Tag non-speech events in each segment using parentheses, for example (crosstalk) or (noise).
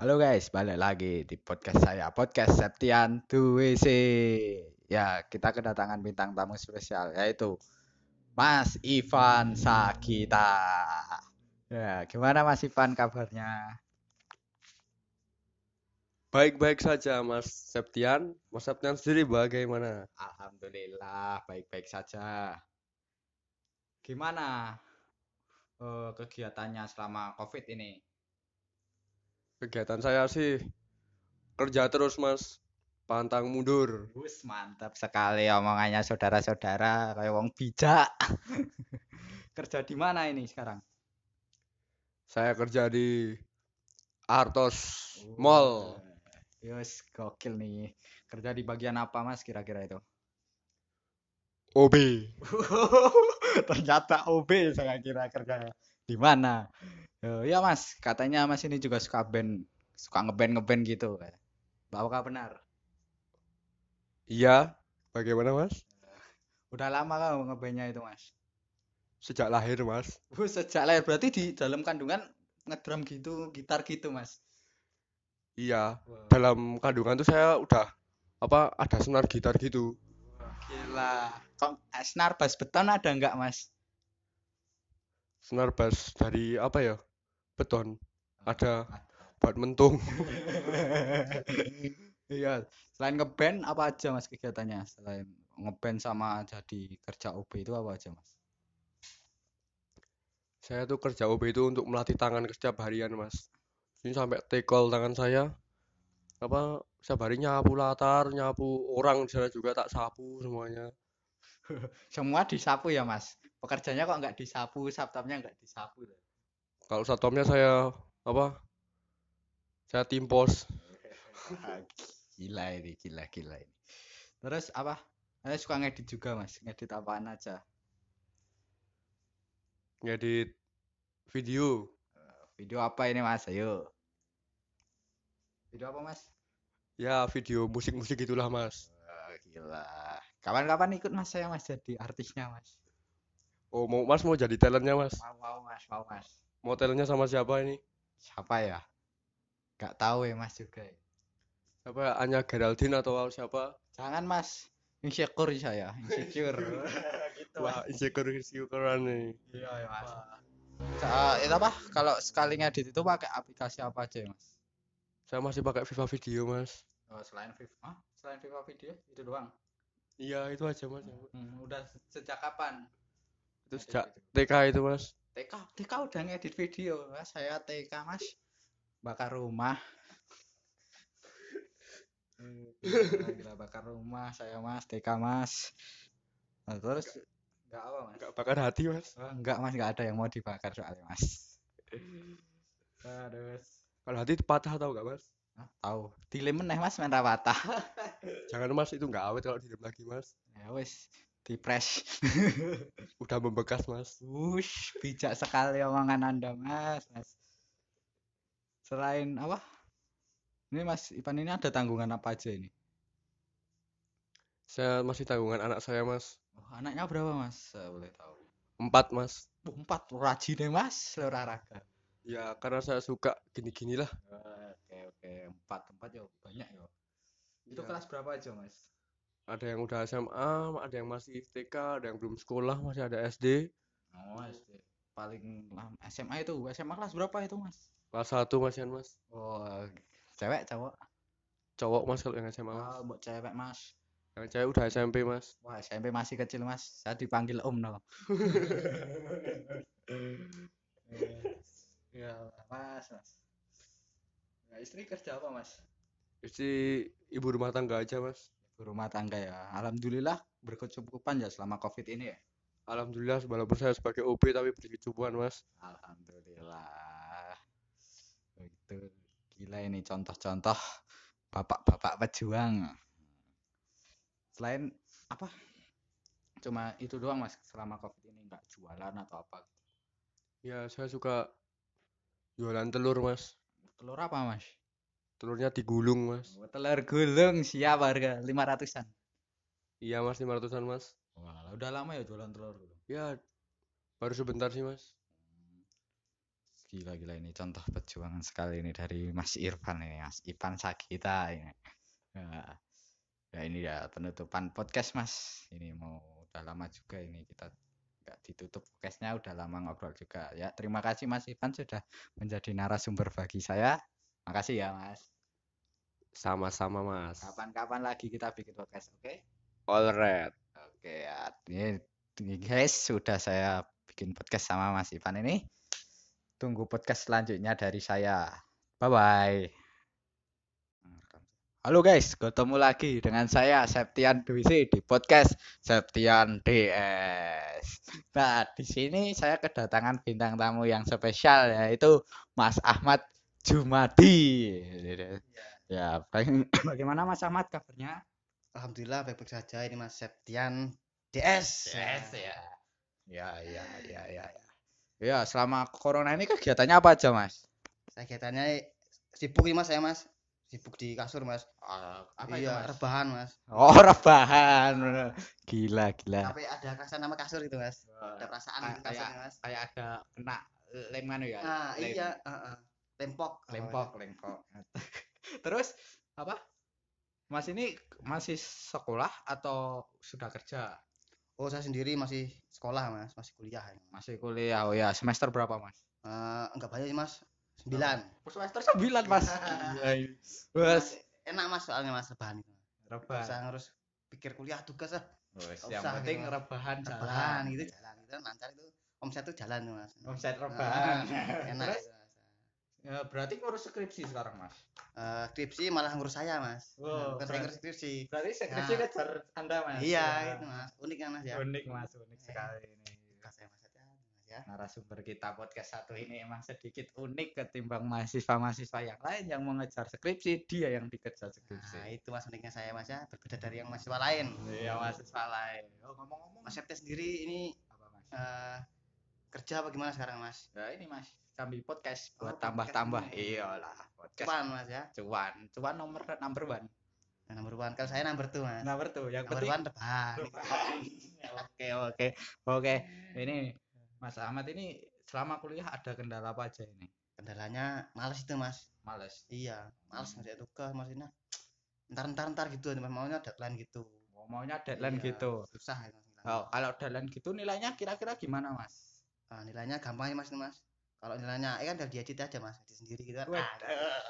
Halo guys, balik lagi di podcast saya, podcast Septian 2WC. Ya, kita kedatangan bintang tamu spesial, yaitu Mas Ivan Sagita. Ya, gimana Mas Ivan kabarnya? Baik-baik saja Mas Septian. Mas Septian sendiri bagaimana? Alhamdulillah, baik-baik saja. Gimana eh, kegiatannya selama COVID ini? Kegiatan saya sih kerja terus Mas. Pantang mundur. Bus, mantap sekali omongannya saudara-saudara, kayak wong bijak. (laughs) Kerja di mana ini sekarang? Saya kerja di Artos Mall. Yus, gokil nih. Kerja di bagian apa Mas kira-kira itu? OB. (laughs) Ternyata OB saya kira kerja di mana. Oh, ya Mas, katanya Mas ini juga suka band, suka ngeband ngeband gitu. Apakah benar? Iya, bagaimana Mas? Udah lama kamu ngebandnya itu Mas? Sejak lahir Mas. Uh, sejak lahir berarti di dalam kandungan ngedrum gitu, gitar gitu Mas. Iya, dalam kandungan tuh saya udah apa ada senar gitar gitu. Gila. Kok eh, senar bass beton ada nggak Mas? Senar bass dari apa ya? Beton. Ada buat mentung. (laughs) Iya, selain ngeband apa aja Mas kegiatannya? Selain ngeband sama jadi kerja OB itu apa aja Mas? Saya tuh kerja OB itu untuk melatih tangan setiap harian, Mas. Ini sampai tekol tangan saya. Apa setiap hari nyapu latar, nyapu orang di sana juga tak sapu semuanya. (laughs) Semua disapu ya Mas? Pekerjanya kok nggak disapu, saptamnya nggak disapu. Kalau satpamnya saya apa? Saya timpos. (laughs) Gila ini, gila gila ini. Terus apa? Saya suka ngedit juga Mas, ngedit apaan aja. Ngedit video. Video apa ini Mas? Ayo. Video apa Mas? Ya, video musik-musik itulah, Mas. Wah, gila. Kapan-kapan ikut Mas saya Mas jadi artisnya Mas. Oh, mau Mas mau jadi talentnya, Mas? Mau mau Mas, mau Mas. Mau talentnya sama siapa ini? Siapa ya? Gak tahu ya Mas juga. ya. Siapa? Anya Geraldine atau siapa? Jangan Mas, insecure saya, insecure. (laughs) gitu Wah, insecure insecurean nih. Iya ya Mas. Sa- itu apa? Kalau sekali ngedit itu pakai aplikasi apa aja ya Mas? Saya masih pakai Viva Video, Mas. Oh, selain Viva, ah, selain Viva Video itu doang. Iya, itu aja, Mas. Hmm, udah sejak kapan? Itu sejak? TK itu, Mas. TK, TK udah ngedit video. Mas, saya TK Mas. Bakar rumah. (laughs) Gila, gila, bakar rumah saya Mas, TK Mas. Nah, terus enggak apa Mas? Enggak bakar hati, Mas. Oh, enggak Mas, enggak ada yang mau dibakar soalnya Mas. (laughs) Terus Kalau hati patah tahu nggak, Mas? Tahu. Dilem meneh Mas main patah. (laughs) Jangan, Mas, itu nggak awet kalau direm lagi, Mas. Ya wis, dipres. (laughs) Udah membekas, Mas. Wush, bijak sekali omongan Anda, Mas. Mas. Selain apa? Ini Mas Ipan ini ada tanggungan apa aja ini? Saya masih tanggungan anak saya, Mas. Oh, anaknya berapa, Mas? Saya boleh tahu. Empat, Mas. Oh, empat rajin deh, Mas, olahraga. Ya, karena saya suka gini-ginilah. Oke, empat, empat ya banyak ya. Itu Ya. kelas berapa aja, Mas? Ada yang udah SMA, ada yang masih TK, ada yang belum sekolah, masih ada SD. Oh, SD. Paling lama SMA itu, SMA kelas berapa itu, Mas? Kelas 1 masihan, Mas. Oh, cewek, cowok. Cowok, Mas, kalau yang SMA, Mas. Oh, buat cewek, Mas. Yang cewek udah SMP, Mas. Wah, SMP masih kecil, Mas. Saya dipanggil Om, no. (laughs) Ya, Mas, Mas. Nah, istri kerja apa, Mas? Istri ibu rumah tangga aja, Mas. Ibu rumah tangga ya. Alhamdulillah berkecukupan ya selama COVID ini ya. Alhamdulillah, walaupun saya sebagai OB tapi berkecukupan, Mas. Alhamdulillah. Itu gila ini contoh-contoh bapak-bapak pejuang. Selain apa? Cuma itu doang, Mas, selama COVID ini nggak jualan atau apa? Ya, saya suka jualan telur, Mas. Telur apa, Mas? Telurnya digulung, Mas. Oh, telur gulung siap harga 500-an. Iya, Mas, 500-an, Mas. Wah, udah lama ya jualan telur gulung. Ya, baru sebentar sih, Mas. Gila gila ini contoh perjuangan sekali ini dari Mas Irfan ini, Mas Ipan Sagita ini. Ya, ya ini ya penutupan podcast Mas. Ini mau udah lama juga ini kita nggak ditutup podcastnya udah lama ngobrol juga ya. Terima kasih Mas Ipan sudah menjadi narasumber bagi saya. Makasih ya Mas. Sama-sama, Mas. Kapan-kapan lagi kita bikin podcast, oke? Alright. Oke ya, ini, ini guys sudah saya bikin podcast sama Mas Ivan ini. Tunggu podcast selanjutnya dari saya. Bye bye. Halo guys, ketemu lagi dengan saya Septian Dwi di podcast Septian DS. Nah, di sini saya kedatangan bintang tamu yang spesial yaitu Mas Ahmad Jumadi. Ya, baga- (coughs) bagaimana Mas Ahmad kabarnya? Alhamdulillah baik-baik saja ini Mas Septian DS. Yes, ya. Ya, ya, ya, ya, ya. Ya, selama corona ini kegiatannya apa aja, Mas? Saya kegiatannya sibuk ini Mas saya Mas. Sibuk di kasur Mas. apa iya, rebahan Mas. Oh, rebahan. Gila, gila. Tapi ada rasa nama kasur itu Mas. Ada perasaan Kayak- kasurnya Mas. Kayak ada kena lem kan ya? Ah, Lem- iya, heeh. Lempok. Lempok, lempok. (laughs) Terus apa? Mas ini masih sekolah atau sudah kerja? Oh, saya sendiri masih sekolah Mas, masih kuliah. ini. Masih kuliah. Oh ya, semester berapa, Mas? Eh, enggak banyak sih Mas. 9. Semester 9, Mas. (laughs) Ini. Mas, Enak Mas soalnya Mas rebahan itu. Rebahan. usah ngurus pikir kuliah tugas lah. Wes, yang penting gitu, rebahan jalan. Rebahan gitu jalan gitu lancar itu omset itu jalan tuh Mas. Omset rebahan. (laughs) Enak. Terus, itu, Mas. ya, berarti ngurus skripsi sekarang, Mas. Eh, skripsi malah ngurus saya mas Wow, bukan saya keren. ngurus skripsi Berarti skripsi Nah. kejar Anda, Mas. iya Wah, itu mas unik kan mas ya Unik, Mas. Unik sekali ini. Tugas saya mas ya Narasumber kita podcast satu ini emang sedikit unik ketimbang mahasiswa-mahasiswa yang lain yang mengejar skripsi, dia yang dikejar nah skripsi. itu mas uniknya saya mas ya berbeda dari yang mahasiswa lain Iya, mahasiswa lain. Oh, ngomong-ngomong, mas Septi sendiri ini apa, Mas? eh, kerja apa gimana sekarang mas Ya ini, Mas. Sambil podcast Oh, buat tambah-tambah. ini. Iyalah, podcast cuan mas ya cuan. Cuan nomor number one. nah, number one kalau saya number two mas Number two. Yang number penting one depan (laughs) Oke, oke. Oke. Ini Mas Ahmad ini selama kuliah ada kendala apa aja ini? kendalanya males itu mas Males. iya males Hmm. ngerjain tugas maksudnya ntar ntar ntar gitu mas maunya deadline gitu Oh, maunya deadline Iya, gitu. susah mas Oh, kalau deadline gitu nilainya kira-kira gimana, Mas? Ah, nilainya gampang ya mas mas kalau nilainya eh kan udah diedit aja mas edit sendiri gitu kan Waduh. ah.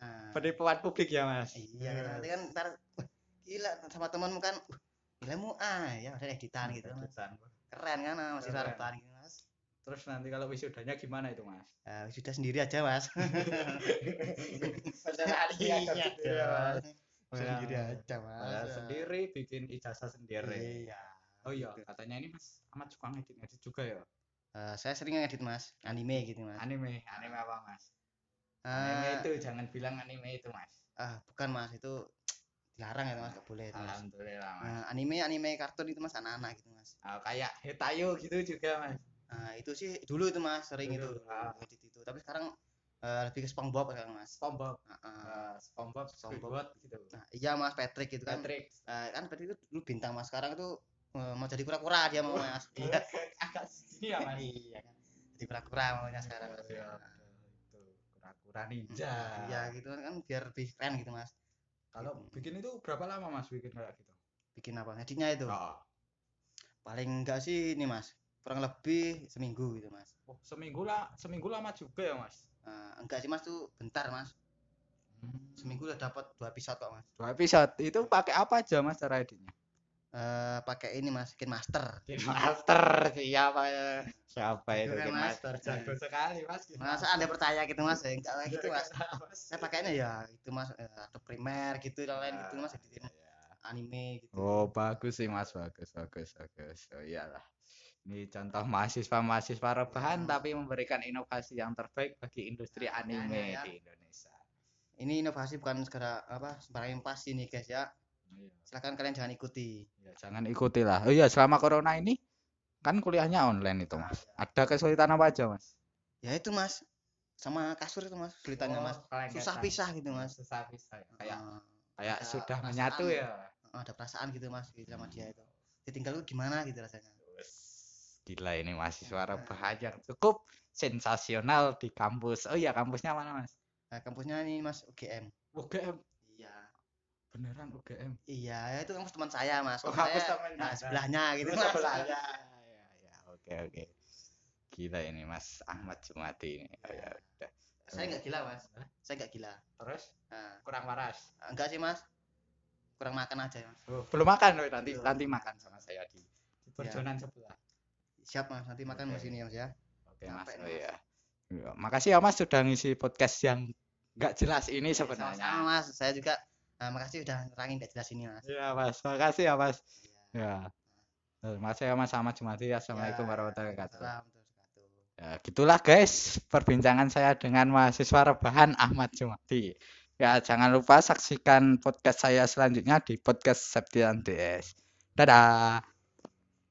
Ah. Penipuan publik ya, Mas? iya gitu. nanti kan ntar gila sama temanmu kan "Wah, nilaimu ah ya udah editan gitu kan mas Editan. keren kan masih rebahan gitu Terus nanti kalau wisudanya gimana itu, Mas? Ah, sudah (laughs) sendiri aja mas Masalah iya ya, Mas. Bisa Iya, sendiri Mas. aja mas sendiri bikin ijazah sendiri. iya Oh iya, katanya ini Mas Ahmad suka ngedit-ngedit juga ya? Eh, saya sering ngedit mas anime gitu mas Anime, anime apa, Mas? Ah, Anime itu jangan bilang anime itu, Mas. ah bukan mas itu dilarang ya mas gak boleh itu, mas Alhamdulillah, Mas. Nah, anime anime kartun itu mas anak-anak gitu mas Ah, kayak Hetayo gitu juga, Mas. Nah, itu sih dulu itu mas sering Dulu, itu ah. ngedit itu tapi sekarang eh, lebih ke SpongeBob sekarang mas SpongeBob, ah. uh, SpongeBob, SpongeBob. Gitu. Nah, iya mas Patrick gitu kan Patrick. Eh, kan Patrick itu dulu bintang mas sekarang itu eh, mau jadi kura-kura dia mau mas iya (laughs) Agak segini ya, Mas. iya kan jadi kura-kura maunya sekarang mas Iya, betul, itu kura-kura ninja. iya gitu kan biar lebih keren gitu mas Kalau Gitu. bikin itu berapa lama, Mas, bikin kayak gitu? bikin apa ngeditnya itu Oh, paling enggak sih ini mas kurang lebih seminggu gitu mas oh, seminggu lah, seminggu lama juga ya, Mas. Eh, enggak sih mas tuh bentar mas seminggu udah dapat dua episode kok mas Dua episode itu pakai apa aja, Mas, cara editnya? eh pakai ini mas Kin Master Game Master siapa ya? Siapa itu Mas. Master? Jago sekali Mas. Masa Master. anda percaya gitu mas ya enggak kayak gitu mas saya pakainya ya itu mas eh, ada primer gitu dan lain gitu mas editin Ya. anime gitu Oh bagus sih Mas, bagus, bagus, bagus. Oh iyalah. Ini contoh mahasiswa-mahasiswa rebahan Hmm. tapi memberikan inovasi yang terbaik bagi industri Nah, anime makanya ya. di Indonesia. ini inovasi bukan sekedar apa sembarang pas ini guys ya Iya. silakan kalian jangan ikuti Ya, jangan ikuti lah. Oh iya, selama corona ini kan kuliahnya online itu Mas. Ada kesulitan apa aja Mas? ya itu mas sama kasur itu mas kesulitannya mas susah pisah gitu mas Susah pisah. ya. Kayak Eh, kayak sudah menyatu ya. ada perasaan gitu mas gitu sama dia itu ditinggal itu gimana gitu rasanya Gila ini mahasiswa rebahan yang cukup sensasional di kampus. Oh iya, kampusnya mana, Mas? Nah, kampusnya ini Mas UGM. UGM. Iya. Beneran UGM. Iya, itu kampus teman saya, Mas. Oh, Kampus saya, teman nah, sebelahnya gitu, Mas. sebelahnya. Ya, ya, oke, oke. Gila ini Mas Ahmad Jumati ini. Oh, ya udah. Saya nggak gila, Mas. Saya nggak gila. Terus Nah, kurang waras. enggak sih, Mas. Kurang makan aja, Mas. Oh, belum makan loh nanti Belum. nanti makan sama saya di, di Ya. perjonan sebelah. Siap, Mas. Nanti makan Oke. Mas ini, Mas ya. Oke Mas. Oh Mas. iya. Ya, makasih ya Mas sudah ngisi podcast yang nggak jelas ini Sama-sama, sebenarnya. Mas. Saya juga nah, makasih udah nerangin nggak jelas ini, Mas. Iya Mas, makasih ya Mas. Iya. Ya. Eh, Makasih ya Mas Ahmad Jumati. Assalamualaikum Ya, warahmatullahi wabarakatuh. Waalaikumsalam warahmatullahi wabarakatuh. Ya, gitulah guys perbincangan saya dengan mahasiswa rebahan Ahmad Jumati. Ya, jangan lupa saksikan podcast saya selanjutnya di podcast Septian DS. Dadah.